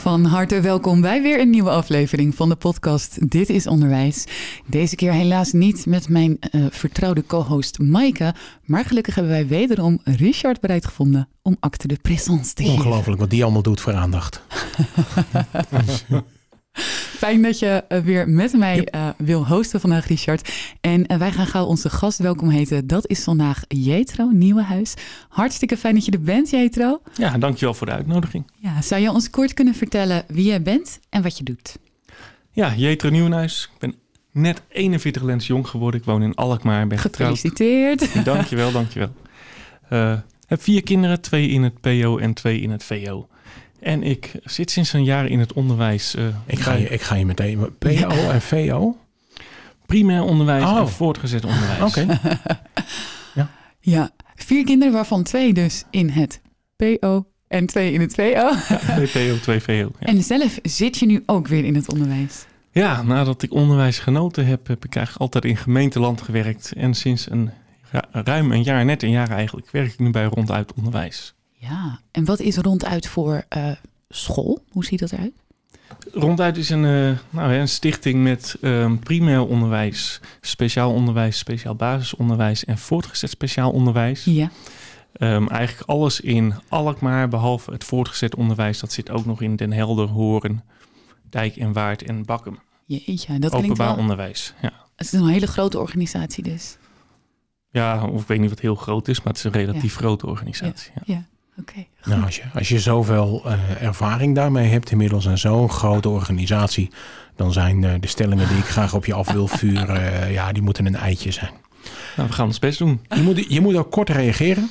Van harte welkom bij weer een nieuwe aflevering van de podcast Dit is Onderwijs. Deze keer helaas niet met mijn eh, vertrouwde co-host Maaike, maar gelukkig hebben wij wederom Richard bereid gevonden om acte de présence te geven. Ongelooflijk wat die allemaal doet voor aandacht. Fijn dat je eh, weer met mij eh, wil hosten vandaag, Richard. En eh, wij gaan gauw onze gast welkom heten. Dat is vandaag Jetro Nieuwenhuis. Hartstikke fijn dat je er bent, Jetro. Ja, dankjewel voor de uitnodiging. Ja, zou je ons kort kunnen vertellen wie jij bent en wat je doet? Ja, Jetro Nieuwenhuis. Ik ben net 41 lens jong geworden. Ik woon in Alkmaar en ben getrouwd. Gefeliciteerd. Dankjewel, dankjewel. Uh, heb vier kinderen, twee in het PO en twee in het VO. En ik zit sinds een jaar in het onderwijs. Uh, ik, ga je, ik ga je meteen. PO en VO? Primair onderwijs oh. en voortgezet onderwijs. Oké. ja. ja, vier kinderen, waarvan twee dus in het PO en twee in het VO. Ja, twee PO, twee VO. Ja. En zelf zit je nu ook weer in het onderwijs? Ja, nadat ik onderwijs genoten heb, heb ik eigenlijk altijd in gemeenteland gewerkt. En sinds een ruim een jaar, net een jaar eigenlijk, werk ik nu bij Ronduit Onderwijs. Ja, en wat is ronduit voor uh, school? Hoe ziet dat eruit? Ronduit is een, uh, nou, een stichting met um, primair onderwijs, speciaal onderwijs, speciaal basisonderwijs en voortgezet speciaal onderwijs. Ja. Um, eigenlijk alles in Alkmaar, behalve het voortgezet onderwijs. Dat zit ook nog in Den Helder, Horen, Dijk en Waard en Bakkum. Jeetje, dat Openbaar wel... onderwijs, ja. Het is een hele grote organisatie dus. Ja, of ik weet niet wat heel groot is, maar het is een relatief ja. grote organisatie. Ja. ja. Okay, nou, als, je, als je zoveel uh, ervaring daarmee hebt inmiddels en zo'n grote organisatie, dan zijn uh, de stellingen die ik graag op je af wil vuren, uh, ja, die moeten een eitje zijn. Nou, we gaan ons best doen. Je moet, je moet ook kort reageren.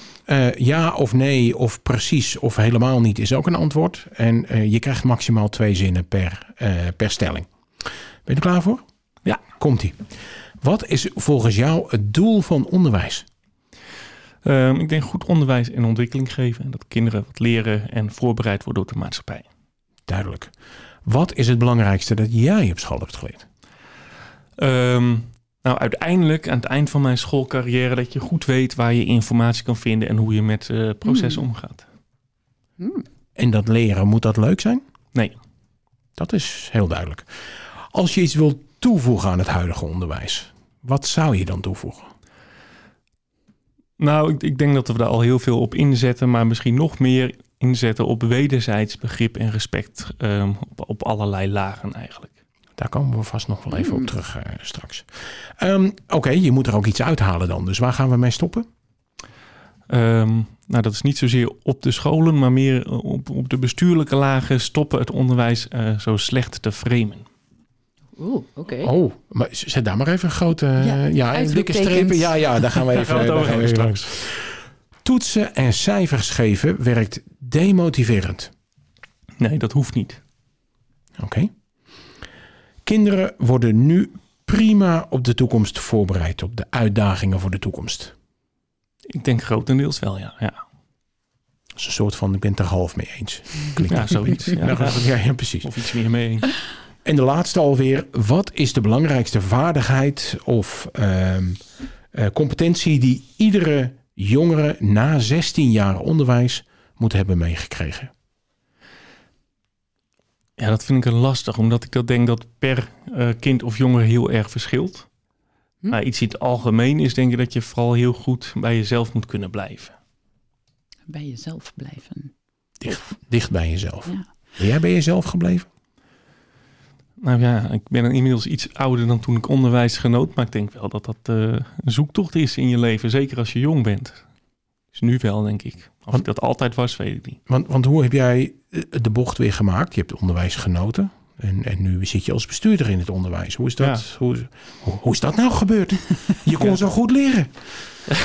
ja of nee of precies of helemaal niet is ook een antwoord. En je krijgt maximaal twee zinnen per, per stelling. Ben je er klaar voor? Ja. Komt-ie. Wat is volgens jou het doel van onderwijs? Um, ik denk goed onderwijs en ontwikkeling geven. Dat kinderen wat leren en voorbereid worden door de maatschappij. Duidelijk. Wat is het belangrijkste dat jij op school hebt geleerd? Um, nou, uiteindelijk aan het eind van mijn schoolcarrière dat je goed weet waar je informatie kan vinden en hoe je met uh, processen Hmm. omgaat. Mm. En dat leren, moet dat leuk zijn? Nee. Dat is heel duidelijk. Als je iets wilt toevoegen aan het huidige onderwijs, wat zou je dan toevoegen? Nou, ik, ik, denk dat we daar al heel veel op inzetten, maar misschien nog meer inzetten op wederzijds begrip en respect um, op, op, allerlei lagen eigenlijk. Daar komen we vast nog wel even op terug uh, straks. Um, Oké, okay, je moet er ook iets uithalen dan. Dus waar gaan we mee stoppen? Um, nou, dat is niet zozeer op de scholen, maar meer op, op de bestuurlijke lagen stoppen het onderwijs uh, zo slecht te framen. Oeh, oké. Okay. Oh, maar zet daar maar even een grote... Ja, ja dikke strepen. Ja, ja, daar gaan we even, gaan we daar gaan we even langs. Toetsen en cijfers geven werkt demotiverend. Nee, dat hoeft niet. Oké. Okay. Kinderen worden nu prima op de toekomst voorbereid, op de uitdagingen voor de toekomst. Ik denk grotendeels wel, ja. ja. Dat is een soort van, ik ben het er half mee eens. Klinkt ja, zoiets. Ja, ja, ja, precies. Of iets meer mee eens. En de laatste alweer, wat is de belangrijkste vaardigheid of uh, uh, competentie die iedere jongere na 16 jaar onderwijs moet hebben meegekregen? Ja, dat vind ik een lastig, omdat ik dat denk dat per uh, kind of jongere heel erg verschilt. Hm? Maar iets in het algemeen is denk ik dat je vooral heel goed bij jezelf moet kunnen blijven. Bij jezelf blijven. Dicht, dicht bij jezelf. Ja. Ben jij bij jezelf gebleven? Nou ja, ik ben inmiddels iets ouder dan toen ik onderwijs genoot. Maar ik denk wel dat dat uh, een zoektocht is in je leven. Zeker als je jong bent. Dus nu wel, denk ik. Of want, ik dat altijd was, weet ik niet. Want, want hoe heb jij de bocht weer gemaakt? Je hebt onderwijs genoten. En, en nu zit je als bestuurder in het onderwijs. Hoe is dat, ja. hoe, hoe, hoe, is dat nou gebeurd? Je kon ja. zo goed leren.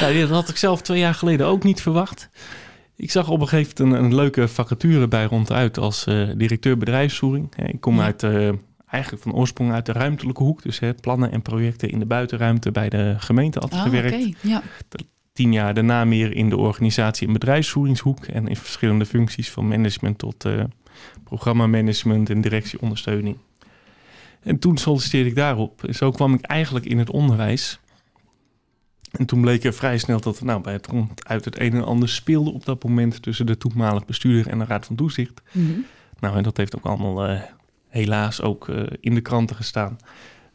ja, ja, dat had ik zelf twee jaar geleden ook niet verwacht. Ik zag op een gegeven moment een, een leuke vacature bij ronduit als uh, directeur bedrijfsvoering. Ik kom ja. uit, uh, eigenlijk van oorsprong uit de ruimtelijke hoek. Dus hè, plannen en projecten in de buitenruimte bij de gemeente altijd Ah, gewerkt. oké. Ja. Tien jaar daarna meer in de organisatie- en bedrijfsvoeringshoek. En in verschillende functies van management tot eh programmamanagement en directieondersteuning. En toen solliciteerde ik daarop. Zo kwam ik eigenlijk in het onderwijs. En toen bleek er vrij snel dat er nou, bij het rond uit het een en ander speelde op dat moment tussen de toenmalig bestuurder en de Raad van Toezicht. Mhm. Nou, en dat heeft ook allemaal eh, helaas ook eh, in de kranten gestaan.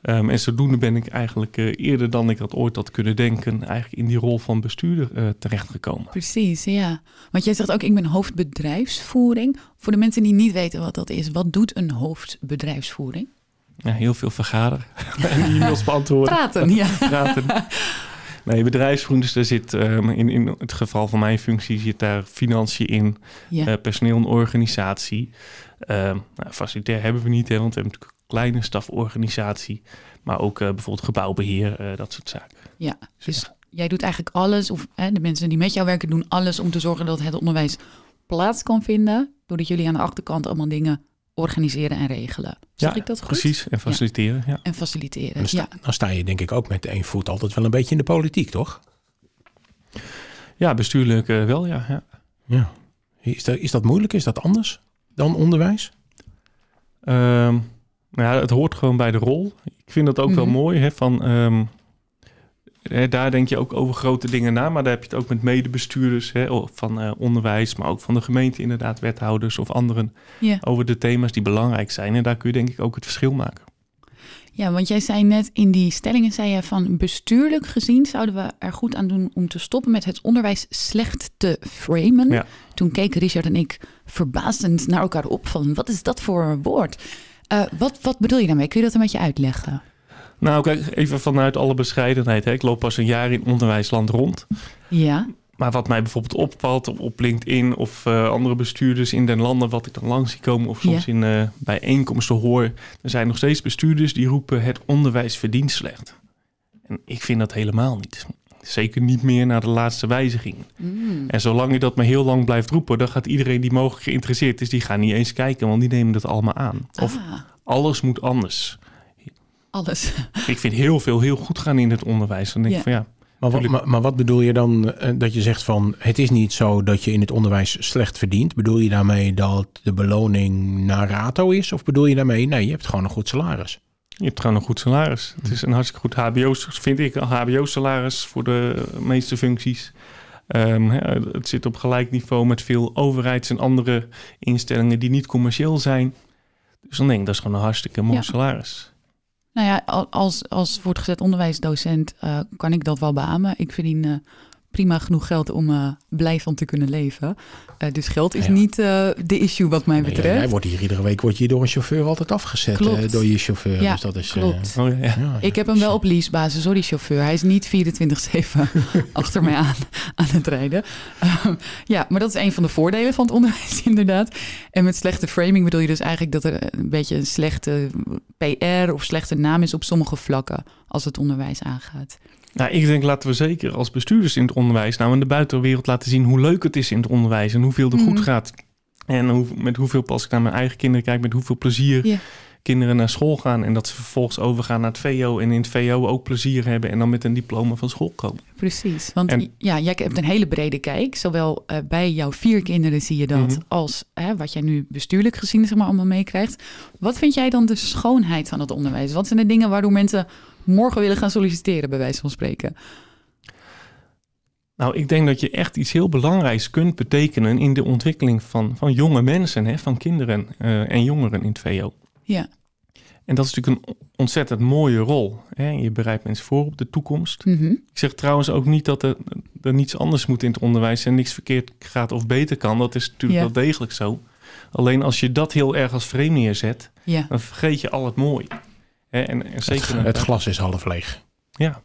Ehm, en zodoende ben ik eigenlijk eh, eerder dan ik dat ooit had kunnen denken, eigenlijk in die rol van bestuurder eh, terechtgekomen. Precies, ja. Want jij zegt ook, ik ben hoofdbedrijfsvoering. Voor de mensen die niet weten wat dat is, wat doet een hoofdbedrijfsvoering? Ja, heel veel vergaderen en e-mails beantwoorden. Praten, ja. praten. Nee, bedrijfsvoering, dus daar zit ehm, in, in het geval van mijn functie zit daar financiën in, ja. eh, personeel en organisatie. Ehm nou, facilitair hebben we niet, hè, want we hebben natuurlijk een kleine staforganisatie. Maar ook eh, bijvoorbeeld gebouwbeheer, eh, dat soort zaken. ja. Dus jij doet eigenlijk alles, of hè, de mensen die met jou werken doen alles om te zorgen dat het onderwijs plaats kan vinden. Doordat jullie aan de achterkant allemaal dingen organiseren en regelen. Zeg Ja, ik dat goed? Precies, en faciliteren. Ja. En faciliteren. Dan sta, Ja. dan sta je denk ik ook met één voet altijd wel een beetje in de politiek, toch? Ja, bestuurlijk eh, wel, ja. ja. Ja. Is dat, is dat moeilijk? Is dat anders dan onderwijs? Ehm, nou ja, het hoort gewoon bij de rol. Ik vind dat ook wel Mhm. mooi. Hè, van, ehm, hè, daar denk je ook over grote dingen na. Maar daar heb je het ook met medebestuurders hè, of van eh, onderwijs. Maar ook van de gemeente inderdaad, wethouders of anderen. Over de thema's die belangrijk zijn. En daar kun je denk ik ook het verschil maken. ja, want jij zei net in die stellingen, zei je van bestuurlijk gezien zouden we er goed aan doen om te stoppen met het onderwijs slecht te framen. Ja. Toen keken Richard en ik verbazend naar elkaar op van wat is dat voor woord? Eh, wat, wat bedoel je daarmee? Kun je dat een beetje uitleggen? Nou, kijk, even vanuit alle bescheidenheid. Hè. Ik loop pas een jaar in onderwijsland rond. Ja, Maar wat mij bijvoorbeeld opvalt op- LinkedIn of eh, andere bestuurders in den landen, wat ik dan langs zie komen of soms Ja. in eh, bijeenkomsten hoor, er zijn nog steeds bestuurders die roepen het onderwijs verdient slecht. En ik vind dat helemaal niet. Zeker niet meer na de laatste wijziging. Mm. En zolang je dat maar heel lang blijft roepen, dan gaat iedereen die mogelijk geïnteresseerd is, die gaan niet eens kijken, want die nemen dat allemaal aan. Of Ah, alles moet anders. Alles. Ik vind heel veel heel goed gaan in het onderwijs. Dan denk Ja. ik van ja, Maar wat, maar, maar wat bedoel je dan eh, dat je zegt van het is niet zo dat je in het onderwijs slecht verdient? Bedoel je daarmee dat de beloning naar rato is? Of bedoel je daarmee nee, je hebt gewoon een goed salaris? Je hebt gewoon een goed salaris. Het is een hartstikke goed HBO, vind ik, een HBO-salaris voor de meeste functies. Ehm, hè, het zit op gelijk niveau met veel overheids- en andere instellingen die niet commercieel zijn. Dus dan denk ik, dat is gewoon een hartstikke mooi Ja. salaris. Nou ja, al- als, als voortgezet onderwijsdocent eh, kan ik dat wel beamen. Ik verdien eh, prima genoeg geld om eh, blij van te kunnen leven. Eh, dus geld is Ja. niet eh, de issue wat mij Nee, betreft. jij wordt hier iedere week wordt je door een chauffeur altijd afgezet Klopt. eh, door je chauffeur. Ja, dus dat is, eh, klopt. Oh, ja, ja. ja, Ik heb hem wel op leasebasis, sorry chauffeur. Hij is niet 24-7 achter mij aan, aan het rijden. Ehm, ja, maar dat is een van de voordelen van het onderwijs inderdaad. En met slechte framing bedoel je dus eigenlijk dat er een beetje een slechte PR of slechte naam is op sommige vlakken als het onderwijs aangaat. Nou, ik denk laten we zeker als bestuurders in het onderwijs nou in de buitenwereld laten zien hoe leuk het is in het onderwijs en hoeveel er goed Mhm. gaat. En hoe, met hoeveel, als ik naar mijn eigen kinderen kijk, met hoeveel plezier kinderen naar school gaan. En dat ze vervolgens overgaan naar het VO en in het VO ook plezier hebben en dan met een diploma van school komen. Precies, want En- ja, jij hebt een hele brede kijk. Zowel eh, bij jouw vier kinderen zie je dat, Mhm. als hè, wat jij nu bestuurlijk gezien zeg maar, allemaal meekrijgt. Wat vind jij dan de schoonheid van het onderwijs? Wat zijn de dingen waardoor mensen morgen willen gaan solliciteren, bij wijze van spreken? Nou, ik denk dat je echt iets heel belangrijks kunt betekenen in de ontwikkeling van, van jonge mensen, hè, van kinderen eh, en jongeren in het VO. Ja, En dat is natuurlijk een ontzettend mooie rol. Hè. Je bereidt mensen voor op de toekomst. Mhm. Ik zeg trouwens ook niet dat er, er niets anders moet in het onderwijs en niks verkeerd gaat of beter kan. Dat is natuurlijk Ja. wel degelijk zo. Alleen als je dat heel erg als frame neerzet, ja. dan vergeet je al het mooie. En, en zeker het, het glas is half leeg. Ja,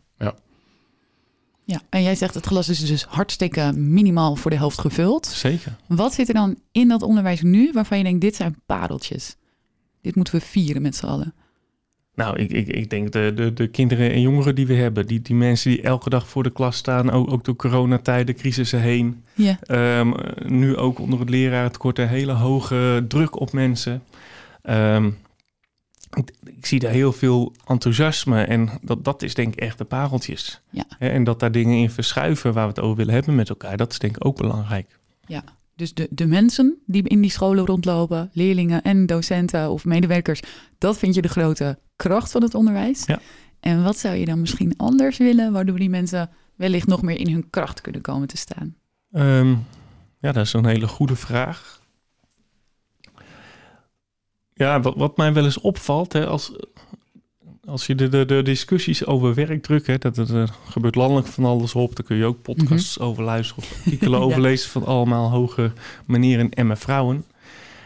ja. En jij zegt het glas is dus hartstikke minimaal voor de helft gevuld. zeker. Wat zit er dan in dat onderwijs nu waarvan je denkt, dit zijn pareltjes? Dit moeten we vieren met z'n allen. Nou, ik, ik, ik denk de, de, de kinderen en jongeren die we hebben, die, die mensen die elke dag voor de klas staan, ook, ook door coronatijden, crisissen heen. Ja, Ehm, nu ook onder het lerarentekort een hele hoge druk op mensen. Ehm, ik, ik zie daar heel veel enthousiasme en dat, dat is denk ik echt de pareltjes. Ja. En dat daar dingen in verschuiven waar we het over willen hebben met elkaar, dat is denk ik ook belangrijk. Ja, dus de, de mensen die in die scholen rondlopen, leerlingen en docenten of medewerkers, dat vind je de grote kracht van het onderwijs. Ja. En wat zou je dan misschien anders willen, waardoor die mensen wellicht nog meer in hun kracht kunnen komen te staan? Ehm, ja, dat is een hele goede vraag. Ja, wat, wat mij wel eens opvalt, hè, als, als je de, de, de discussies over werkdruk, hè, dat er, er gebeurt landelijk van alles op, daar kun je ook podcasts over luisteren of artikelen Ja. over lezen van allemaal hoge meneren en mevrouwen.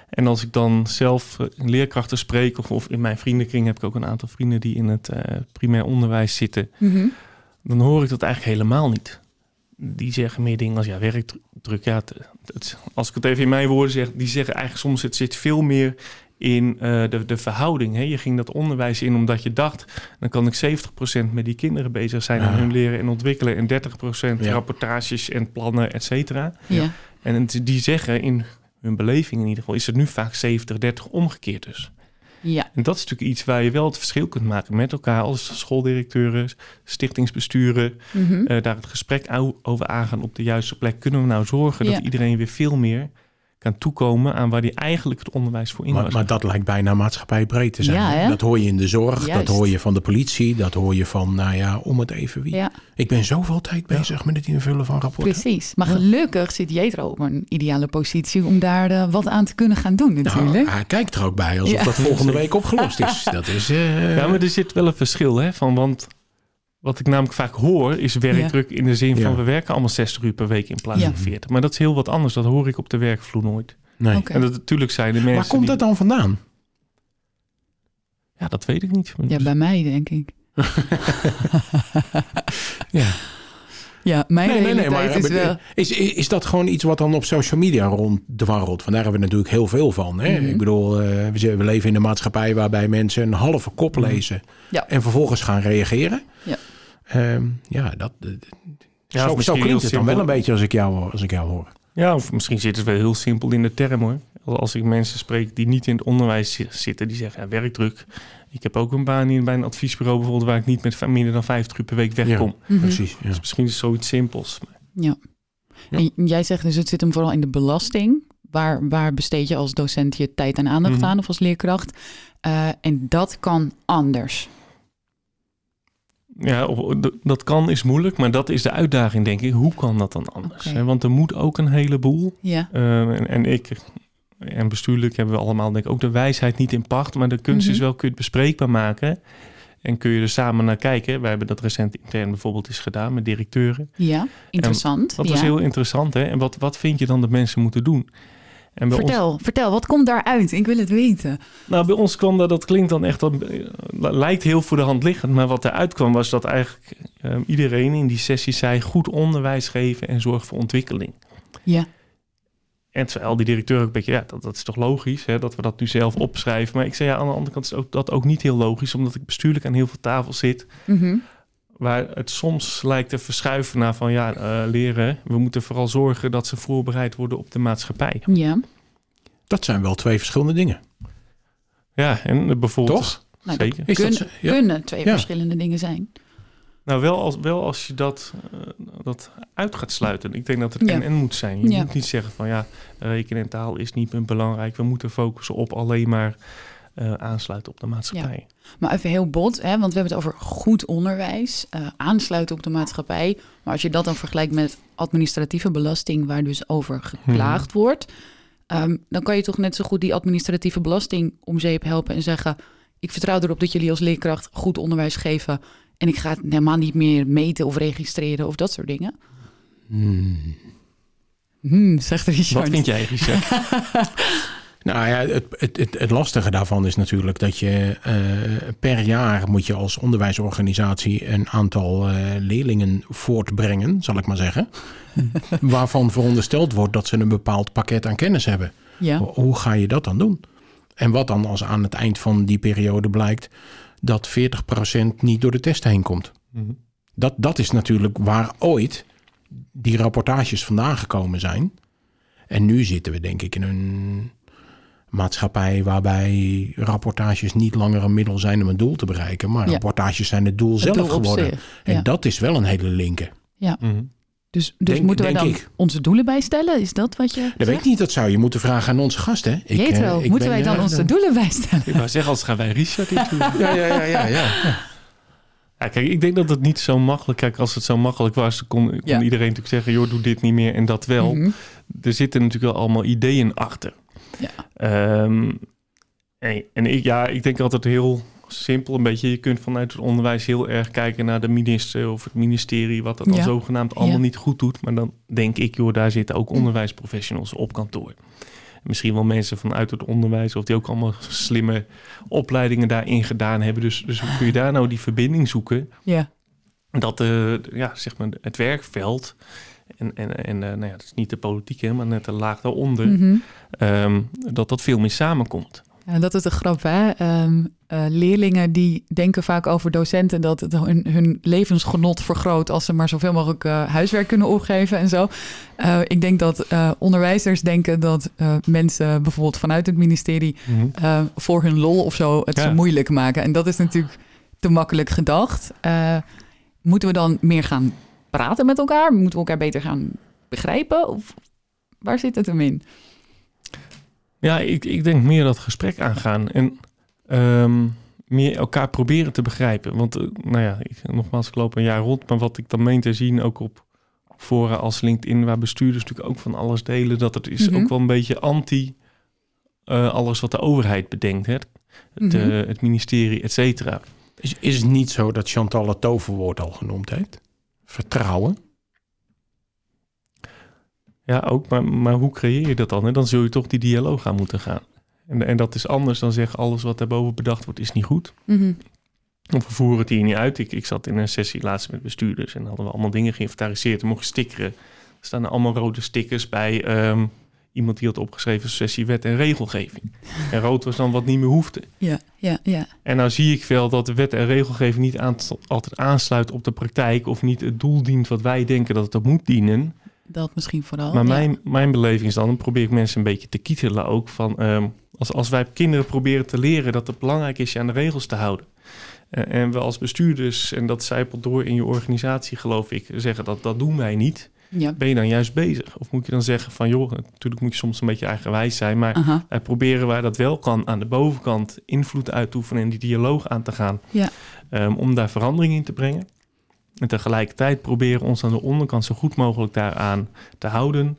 En als ik dan zelf eh, leerkrachten spreek, of, of in mijn vriendenkring heb ik ook een aantal vrienden die in het eh, primair onderwijs zitten, dan hoor ik dat eigenlijk helemaal niet. Die zeggen meer dingen als ja, werkdruk. Ja, het, het- als ik het even in mijn woorden zeg, die zeggen eigenlijk soms het zit veel meer in eh, de, de verhouding. Hè? Je ging dat onderwijs in omdat je dacht, dan kan ik 70% met die kinderen bezig zijn aan Ja. hun leren en ontwikkelen en 30% Ja. rapportages en plannen, et cetera. Ja. En die zeggen in hun beleving in ieder geval, is het nu vaak 70-30 omgekeerd dus. Ja. En dat is natuurlijk iets waar je wel het verschil kunt maken met elkaar als schooldirecteuren, stichtingsbesturen, Mhm. eh, daar het gesprek over aangaan op de juiste plek. Kunnen we nou zorgen Ja. dat iedereen weer veel meer kan toekomen aan waar hij eigenlijk het onderwijs voor in Maar, was? maar dat lijkt bijna maatschappijbreed te zijn. Ja, dat hoor je in de zorg, Juist. dat hoor je van de politie, dat hoor je van, nou ja, om het even wie. ja, Ik ben zoveel tijd bezig met het invullen van rapporten. precies. Maar gelukkig zit Jetro op een ideale positie om daar eh, wat aan te kunnen gaan doen natuurlijk. Nou, hij kijkt er ook bij alsof Ja. dat volgende week opgelost is. Dat is eh, ja, maar er zit wel een verschil, hè? Van, want wat ik namelijk vaak hoor is werkdruk in de zin van Ja. we werken allemaal 60 uur per week in plaats Ja. van 40. Maar dat is heel wat anders. Dat hoor ik op de werkvloer nooit. nee. Oké. En dat natuurlijk zijn de mensen. Waar komt die- dat dan vandaan? Ja, dat weet ik niet. Ja, bij mij denk ik. Ja. Ja, mijn realiteit is wel... is, is, is dat gewoon iets wat dan op social media ronddwarrelt? Want daar hebben we natuurlijk heel veel van. Hè? Mhm. Ik bedoel, eh, we, leven in een maatschappij waarbij mensen een halve kop lezen Ja. en vervolgens gaan reageren. Ja. Ehm, ja, dat, Ja, zo, klinkt het dan wel een beetje als ik jou, hoor- als ik jou hoor. Ja, of misschien zit het wel heel simpel in de term hoor. Als ik mensen spreek die niet in het onderwijs zi- zitten, die zeggen ja, werkdruk. Ik heb ook een baan in bij een adviesbureau bijvoorbeeld waar ik niet met minder dan 50 uur per week wegkom. Mhm. Precies. Ja. Dus misschien is het zoiets simpels. Ja. Ja. En jij zegt dus het zit hem vooral in de belasting. Waar, waar besteed je als docent je tijd en aandacht Mhm. aan of als leerkracht? Eh, en dat kan anders. Ja, d- dat kan is moeilijk, maar dat is de uitdaging denk ik. Hoe kan dat dan anders? Want er moet ook een heleboel. Ja. Eh, en, en ik en bestuurlijk hebben we allemaal denk ik ook de wijsheid niet in pacht. Maar de kunst Mhm. is wel, kun je het bespreekbaar maken. En kun je er samen naar kijken. Wij hebben dat recent intern bijvoorbeeld eens gedaan met directeuren. Ja, interessant. Dat ja. was heel interessant. Hè? En wat, wat vind je dan dat mensen moeten doen? En bij ons, Vertel, vertel, wat komt daaruit? Ik wil het weten. nou, bij ons kwam dat, dat klinkt dan echt, dat, eh, lijkt heel voor de hand liggend. Maar wat eruit kwam was dat eigenlijk eh, iedereen in die sessie zei... goed onderwijs geven en zorg voor ontwikkeling. Ja, En terwijl die directeur ook een beetje, ja, dat, dat is toch logisch hè, dat we dat nu zelf opschrijven. Maar ik zei ja, aan de andere kant is ook, dat ook niet heel logisch, omdat ik bestuurlijk aan heel veel tafels zit. Mhm. Waar het soms lijkt te verschuiven naar van ja, eh, leren. We moeten vooral zorgen dat ze voorbereid worden op de maatschappij. ja. Dat zijn wel twee verschillende dingen. Ja, en bijvoorbeeld. Toch? Nou, Zeker. Is Kun- dat zo? Ja. Kunnen twee Ja. verschillende dingen zijn. Nou, wel als, wel als je dat, eh, dat uit gaat sluiten. Ik denk dat het Ja. en-en moet zijn. Je Ja. moet niet zeggen van ja, rekenen en taal is niet meer belangrijk. We moeten focussen op alleen maar eh, aansluiten op de maatschappij. Maar even heel bot, hè, want we hebben het over goed onderwijs, eh, aansluiten op de maatschappij. Maar als je dat dan vergelijkt met administratieve belasting, waar dus over geklaagd wordt, ehm, dan kan je toch net zo goed die administratieve belasting om zeep helpen en zeggen: Ik vertrouw erop dat jullie als leerkracht goed onderwijs geven. En ik ga het helemaal niet meer meten of registreren of dat soort dingen. Hmm. Hmm, zegt Richard. Wat vind jij, Richard? Nou ja, het, het, het, het lastige daarvan is natuurlijk dat je eh, per jaar moet je als onderwijsorganisatie een aantal eh, leerlingen voortbrengen, zal ik maar zeggen. waarvan verondersteld wordt dat ze een bepaald pakket aan kennis hebben. Ja, Hoe ga je dat dan doen? En wat dan als aan het eind van die periode blijkt dat 40% niet door de test heen komt? Mhm. Dat, dat is natuurlijk waar ooit die rapportages vandaan gekomen zijn. En nu zitten we denk ik in een maatschappij waarbij rapportages niet langer een middel zijn om een doel te bereiken, maar Ja. rapportages zijn het doel Het zelf doel geworden. zich, En ja. dat is wel een hele linker. Mhm. Dus, dus Denk- moeten we dan ik. onze doelen bijstellen? Is dat wat je Dat zegt? weet ik niet, dat zou je moeten vragen aan onze gasten. Ik, eh, ik moeten wij dan onze doelen bijstellen? Ik wou zeggen, als gaan wij Richard interviewen. Ja, ja, ja, ja, ja. Ja, kijk, ik denk dat het niet zo makkelijk... Kijk, als het zo makkelijk was, kon, kon Ja. iedereen natuurlijk zeggen... joh, doe dit niet meer en dat wel. Mhm. Er zitten natuurlijk wel allemaal ideeën achter. Ja. Ehm, en en ik, ja, ik denk altijd heel simpel een beetje. Je kunt vanuit het onderwijs heel erg kijken naar de minister of het ministerie... wat dat dan Ja. zogenaamd allemaal Ja. niet goed doet. Maar dan denk ik, joh, daar zitten ook onderwijsprofessionals op kantoor. Misschien wel mensen vanuit het onderwijs... of die ook allemaal slimme opleidingen daarin gedaan hebben. Dus, dus hoe kun je daar nou die verbinding zoeken... Ja, dat eh, ja, zeg maar het werkveld... En, en, en eh, nou ja, dat is niet de politiek, hè, maar net de laag daaronder... Mhm. Ehm, dat dat veel meer samenkomt. Ja, dat is de grap, hè? Ehm, eh, leerlingen die denken vaak over docenten dat het hun, hun levensgenot vergroot als ze maar zoveel mogelijk eh, huiswerk kunnen opgeven en zo. Ik denk dat onderwijzers denken dat mensen bijvoorbeeld vanuit het ministerie eh, voor hun lol of zo het Ja. zo moeilijk maken. En dat is natuurlijk te makkelijk gedacht. Moeten we dan meer gaan praten met elkaar? Moeten we elkaar beter gaan begrijpen? Of waar zit het hem in? Ja, ik, ik denk meer dat gesprek aangaan en ehm, meer elkaar proberen te begrijpen. Want, eh, nou ja, ik, nogmaals, ik loop een jaar rond, maar wat ik dan meen te zien, ook op fora als LinkedIn, waar bestuurders natuurlijk ook van alles delen, dat het is Mhm. ook wel een beetje anti eh, alles wat de overheid bedenkt, hè? Het, Mhm. eh, het ministerie, et cetera. Is, is het niet zo dat Chantal het toverwoord al genoemd heeft? Vertrouwen. Ja, ook, maar, maar hoe creëer je dat dan? Hè? Dan zul je toch die dialoog aan moeten gaan. En, en dat is anders dan zeggen alles wat daarboven bedacht wordt is niet goed. Mhm. Of we voeren het hier niet uit. Ik, ik zat in een sessie laatst met bestuurders en hadden we allemaal dingen geïnventariseerd en mogen stickeren. Er staan er allemaal rode stickers bij ehm, iemand die had opgeschreven sessie wet en regelgeving. En rood was dan wat niet meer hoefde. Ja, ja, ja. En nou zie ik wel dat de wet en regelgeving niet aan, altijd aansluit op de praktijk of niet het doel dient wat wij denken dat het op moet dienen. Dat misschien vooral. Maar ja. mijn, mijn beleving is dan, dan probeer ik mensen een beetje te kietelen ook van... ehm, als, als wij kinderen proberen te leren dat het belangrijk is je aan de regels te houden. En, en we als bestuurders, en dat zijpelt door in je organisatie geloof ik, zeggen dat dat doen wij niet. Ja. Ben je dan juist bezig? Of moet je dan zeggen van joh, natuurlijk moet je soms een beetje eigenwijs zijn, maar wij proberen waar dat wel kan aan de bovenkant invloed uit te oefenen en die dialoog aan te gaan. Ja. ehm, om daar verandering in te brengen. En tegelijkertijd proberen ons aan de onderkant zo goed mogelijk daaraan te houden.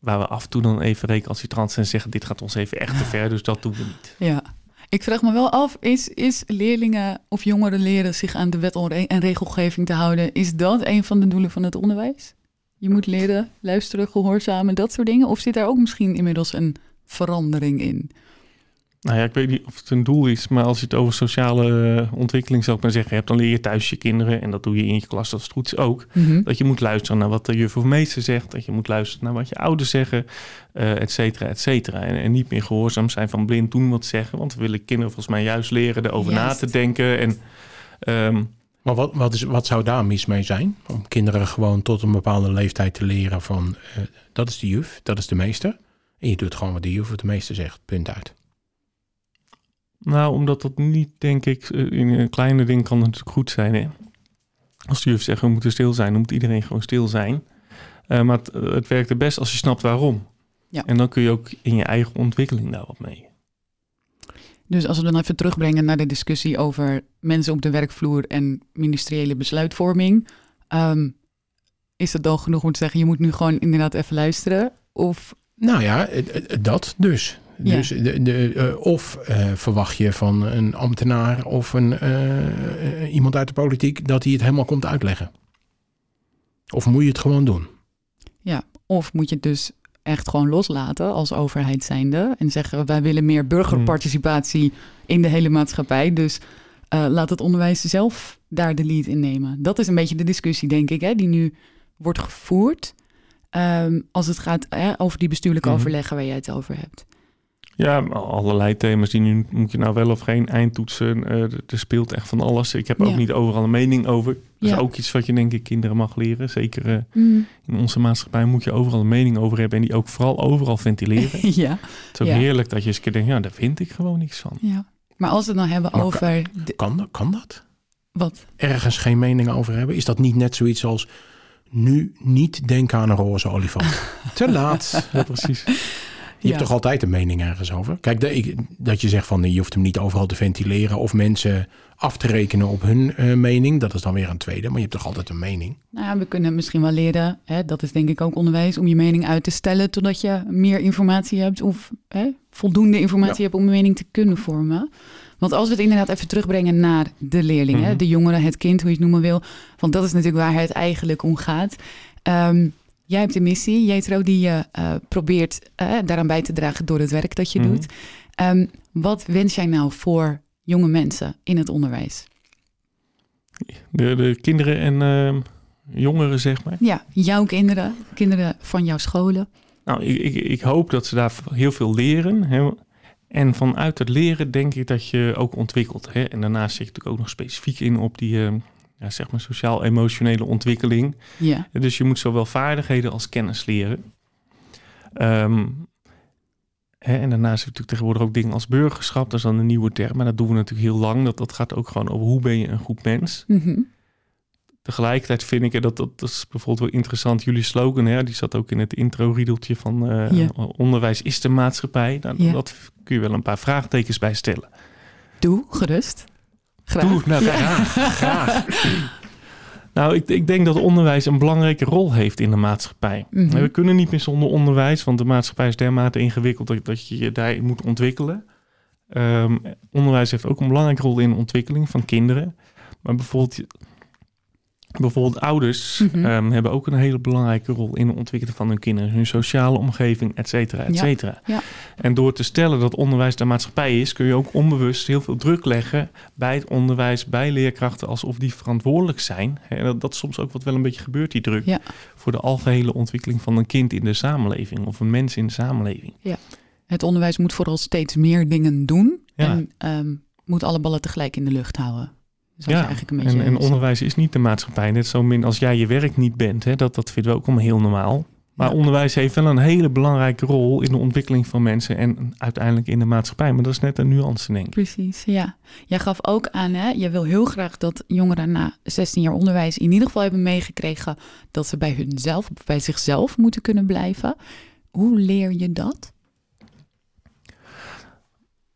Waar we af en toe dan even recalcitrant zijn en zeggen: Dit gaat ons even echt te ver, dus dat doen we niet. ja. Ik vraag me wel af, is, is leerlingen of jongeren leren zich aan de wet en regelgeving te houden? Is dat een van de doelen van het onderwijs? Je moet leren, luisteren, gehoorzamen, dat soort dingen? Of zit daar ook misschien inmiddels een verandering in? Nou ja, ik weet niet of het een doel is, maar als je het over sociale eh, ontwikkeling zou ik maar zeggen hebt, dan leer je thuis je kinderen, en dat doe je in je klas, dat is goed is ook, Mhm. dat je moet luisteren naar wat de juf of meester zegt, dat je moet luisteren naar wat je ouders zeggen, eh et cetera, et cetera. En, en niet meer gehoorzaam zijn van blind doen wat zeggen, want we willen kinderen volgens mij juist leren erover na te denken. En ehm, Maar wat, wat, is, wat zou daar mis mee zijn? Om kinderen gewoon tot een bepaalde leeftijd te leren van... eh, dat is de juf, dat is de meester. En je doet gewoon wat de juf of de meester zegt. Punt uit. Nou, omdat dat niet, denk ik, eh, in een kleine ding kan het natuurlijk goed zijn. Hè? Als de juf zegt, we moeten stil zijn, dan moet iedereen gewoon stil zijn. Eh, maar het, het werkt het best als je snapt waarom. Ja. En dan kun je ook in je eigen ontwikkeling daar wat mee. Dus als we dan even terugbrengen naar de discussie over mensen op de werkvloer en ministeriële besluitvorming. ehm, is het dan genoeg om te zeggen, je moet nu gewoon inderdaad even luisteren? Of Nou ja, dat dus. Ja. dus de, de, eh, of eh, verwacht je van een ambtenaar of een, eh, iemand uit de politiek... dat hij het helemaal komt uitleggen. Of moet je het gewoon doen? Of moet je het dus echt gewoon loslaten als overheid zijnde en zeggen wij willen meer burgerparticipatie in de hele maatschappij. Dus eh, laat het onderwijs zelf daar de lead in nemen. Dat is een beetje de discussie, denk ik, hè, die nu wordt gevoerd. ehm, als het gaat hè, over die bestuurlijke Mhm. overleggen waar jij het over hebt. Ja, allerlei thema's die nu moet je nou wel of geen eindtoetsen. eh, er speelt echt van alles. Ik heb Ja. ook niet overal een mening over. Dat Ja. is ook iets wat je denk ik kinderen mag leren. Zeker eh, Mm. in onze maatschappij moet je overal een mening over hebben en die ook vooral overal ventileren. Het ja, is ook Ja. heerlijk dat je eens een keer denkt, ja, daar vind ik gewoon niks van. ja. Maar als we het dan hebben Maar over... de- Kan, dat- kan dat? wat? Ergens geen mening over hebben? Is dat niet net zoiets als nu niet denken aan een roze olifant? Te laat. Ja, precies. Je Ja. hebt toch altijd een mening ergens over? Kijk, de- ik- dat je zegt van je hoeft hem niet overal te ventileren of mensen af te rekenen op hun eh, mening. Dat is dan weer een tweede, maar je hebt toch altijd een mening? Nou ja, we kunnen misschien wel leren, hè, dat is denk ik ook onderwijs, om je mening uit te stellen totdat je meer informatie hebt of hè, voldoende informatie hebt om een mening te kunnen vormen. Want als we het inderdaad even terugbrengen naar de leerling, hè, Mhm. de jongere, het kind, hoe je het noemen wil, want dat is natuurlijk waar het eigenlijk om gaat. Ehm, jij hebt een missie, Jetro, die je eh, probeert eh, daaraan bij te dragen door het werk dat je Mhm. doet. Ehm, wat wens jij nou voor jonge mensen in het onderwijs? De, de kinderen en ehm, jongeren, zeg maar. Ja, jouw kinderen, kinderen van jouw scholen. Nou, ik, ik, ik hoop dat ze daar heel veel leren. Hè. En vanuit het leren denk ik dat je ook ontwikkelt. Hè. En daarnaast zit je natuurlijk ook nog specifiek in op die ehm, ja, zeg maar sociaal-emotionele ontwikkeling. Ja. Dus je moet zowel vaardigheden als kennis leren. Hè, en daarnaast heb je natuurlijk tegenwoordig ook dingen als burgerschap. Dat is dan een nieuwe term, maar dat doen we natuurlijk heel lang. Dat, dat gaat ook gewoon over hoe ben je een goed mens. Mhm. Tegelijkertijd vind ik, dat, dat, dat is bijvoorbeeld wel interessant, jullie slogan, hè, die zat ook in het intro-riedeltje van eh, Ja. onderwijs is de maatschappij. Nou, Ja. Dat kun je wel een paar vraagtekens bij stellen. Doe, gerust. Graag. Doe, nou, Ja. graag, Nou, ik, ik denk dat onderwijs een belangrijke rol heeft in de maatschappij. Mhm. We kunnen niet meer zonder onderwijs, want de maatschappij is dermate ingewikkeld dat, dat je je daarin moet ontwikkelen. Ehm, onderwijs heeft ook een belangrijke rol in de ontwikkeling van kinderen. Maar bijvoorbeeld, bijvoorbeeld ouders Mhm. ehm, hebben ook een hele belangrijke rol in het ontwikkelen van hun kinderen, hun sociale omgeving, et cetera, et Ja, cetera. ja. En door te stellen dat onderwijs de maatschappij is, kun je ook onbewust heel veel druk leggen bij het onderwijs, bij leerkrachten, alsof die verantwoordelijk zijn. En dat, dat soms ook wat wel een beetje gebeurt, die druk, Ja. voor de algehele ontwikkeling van een kind in de samenleving of een mens in de samenleving. Het onderwijs moet vooral steeds meer dingen doen. Ja. En ehm, moet alle ballen tegelijk in de lucht houden. Dus dat is Ja, eigenlijk een beetje... en, en onderwijs is niet de maatschappij. Net zo min als jij je werk niet bent. Hè, dat, dat vinden we ook allemaal heel normaal. Maar onderwijs heeft wel een hele belangrijke rol in de ontwikkeling van mensen en uiteindelijk in de maatschappij. Maar dat is net een nuance, denk ik. Precies, ja. Jij gaf ook aan, hè, je wil heel graag dat jongeren na 16 jaar onderwijs in ieder geval hebben meegekregen dat ze bij hunzelf, bij zichzelf moeten kunnen blijven. Hoe leer je dat?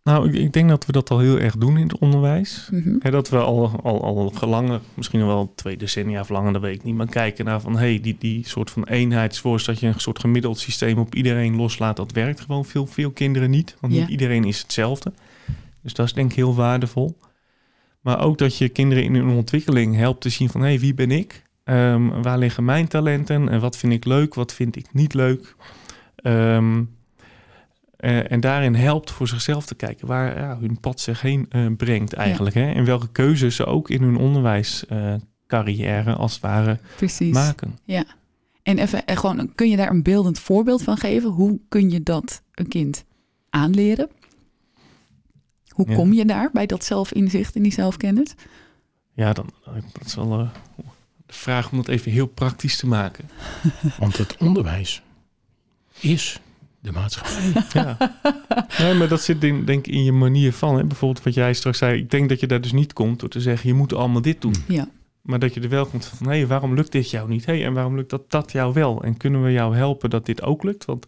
Nou, ik, ik denk dat we dat al heel erg doen in het onderwijs. Hè, dat we al, al, al gelangen, misschien wel twee decennia of langer, dat weet ik niet. Maar kijken naar van, hey, die, die soort van eenheidsworst, dat je een soort gemiddeld systeem op iedereen loslaat, dat werkt gewoon veel, veel kinderen niet. Want niet iedereen is hetzelfde. Dus dat is denk ik heel waardevol. Maar ook dat je kinderen in hun ontwikkeling helpt te zien van, hé, hey, wie ben ik? Ehm, waar liggen mijn talenten? En wat vind ik leuk? Wat vind ik niet leuk? Ehm, eh, en daarin helpt voor zichzelf te kijken waar ja, hun pad zich heen eh, brengt eigenlijk. Hè? En welke keuzes ze ook in hun onderwijscarrière als het ware Precies. maken. Ja. En even, en gewoon, kun je daar een beeldend voorbeeld van geven? Hoe kun je dat een kind aanleren? Hoe Ja. kom je daar bij dat zelfinzicht en die zelfkennis? Ja, dan, dat is wel eh, de vraag om dat even heel praktisch te maken. Want het onderwijs is de maatschappij. Ja. Nee, maar dat zit denk, denk ik in je manier van. Hè? Bijvoorbeeld wat jij straks zei. Ik denk dat je daar dus niet komt door te zeggen... je moet allemaal dit doen. Ja. Maar dat je er wel komt van... hé, hey, waarom lukt dit jou niet? hey, en waarom lukt dat, dat jou wel? En kunnen we jou helpen dat dit ook lukt? Want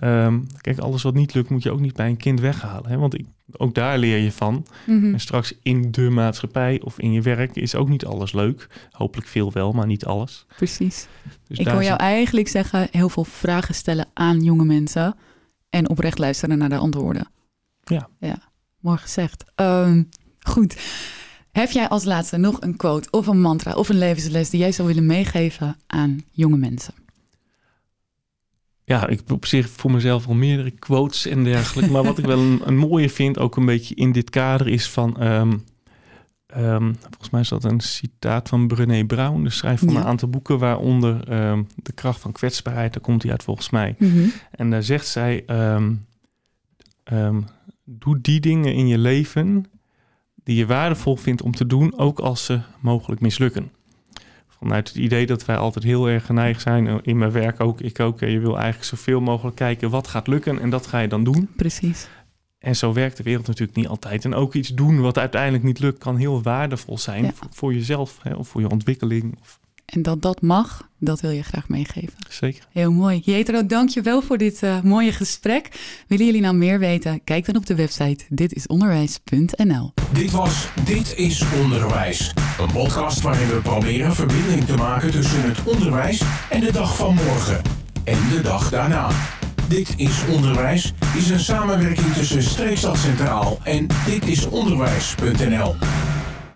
ehm, kijk, alles wat niet lukt... moet je ook niet bij een kind weghalen. Hè? Want ik, ook daar leer je van. Mhm. En straks in de maatschappij of in je werk... is ook niet alles leuk. Hopelijk veel wel, maar niet alles. Precies. Dus Ik hoor jou eigenlijk zeggen, heel veel vragen stellen aan jonge mensen en oprecht luisteren naar de antwoorden. Ja. Ja, mooi gezegd. Ehm, goed. Heb jij als laatste nog een quote of een mantra of een levensles die jij zou willen meegeven aan jonge mensen? Ja, ik heb op zich voor mezelf al meerdere quotes en dergelijke. maar wat ik wel een, een mooie vind, ook een beetje in dit kader, is van... ehm, ehm, volgens mij is dat een citaat van Brené Brown. De schrijft van Ja. een aantal boeken, waaronder ehm, De kracht van kwetsbaarheid. Daar komt hij uit volgens mij. En daar zegt zij... doe die dingen in je leven die je waardevol vindt om te doen, ook als ze mogelijk mislukken. Vanuit het idee dat wij altijd heel erg geneigd zijn, eh, in mijn werk ook, ik ook, je wil eigenlijk zoveel mogelijk kijken wat gaat lukken en dat ga je dan doen. Precies. En zo werkt de wereld natuurlijk niet altijd. En ook iets doen wat uiteindelijk niet lukt, kan heel waardevol zijn Ja. voor, voor jezelf hè, of voor je ontwikkeling. Of, En dat dat mag, dat wil je graag meegeven. zeker. Heel mooi. Jetro, dank je wel voor dit eh, mooie gesprek. Willen jullie nou meer weten? Kijk dan op de website ditisonderwijs.nl. Dit was Dit is Onderwijs. Een podcast waarin we proberen verbinding te maken tussen het onderwijs en de dag van morgen. En de dag daarna. Dit is Onderwijs is een samenwerking tussen Streekstad Centraal en ditisonderwijs.nl.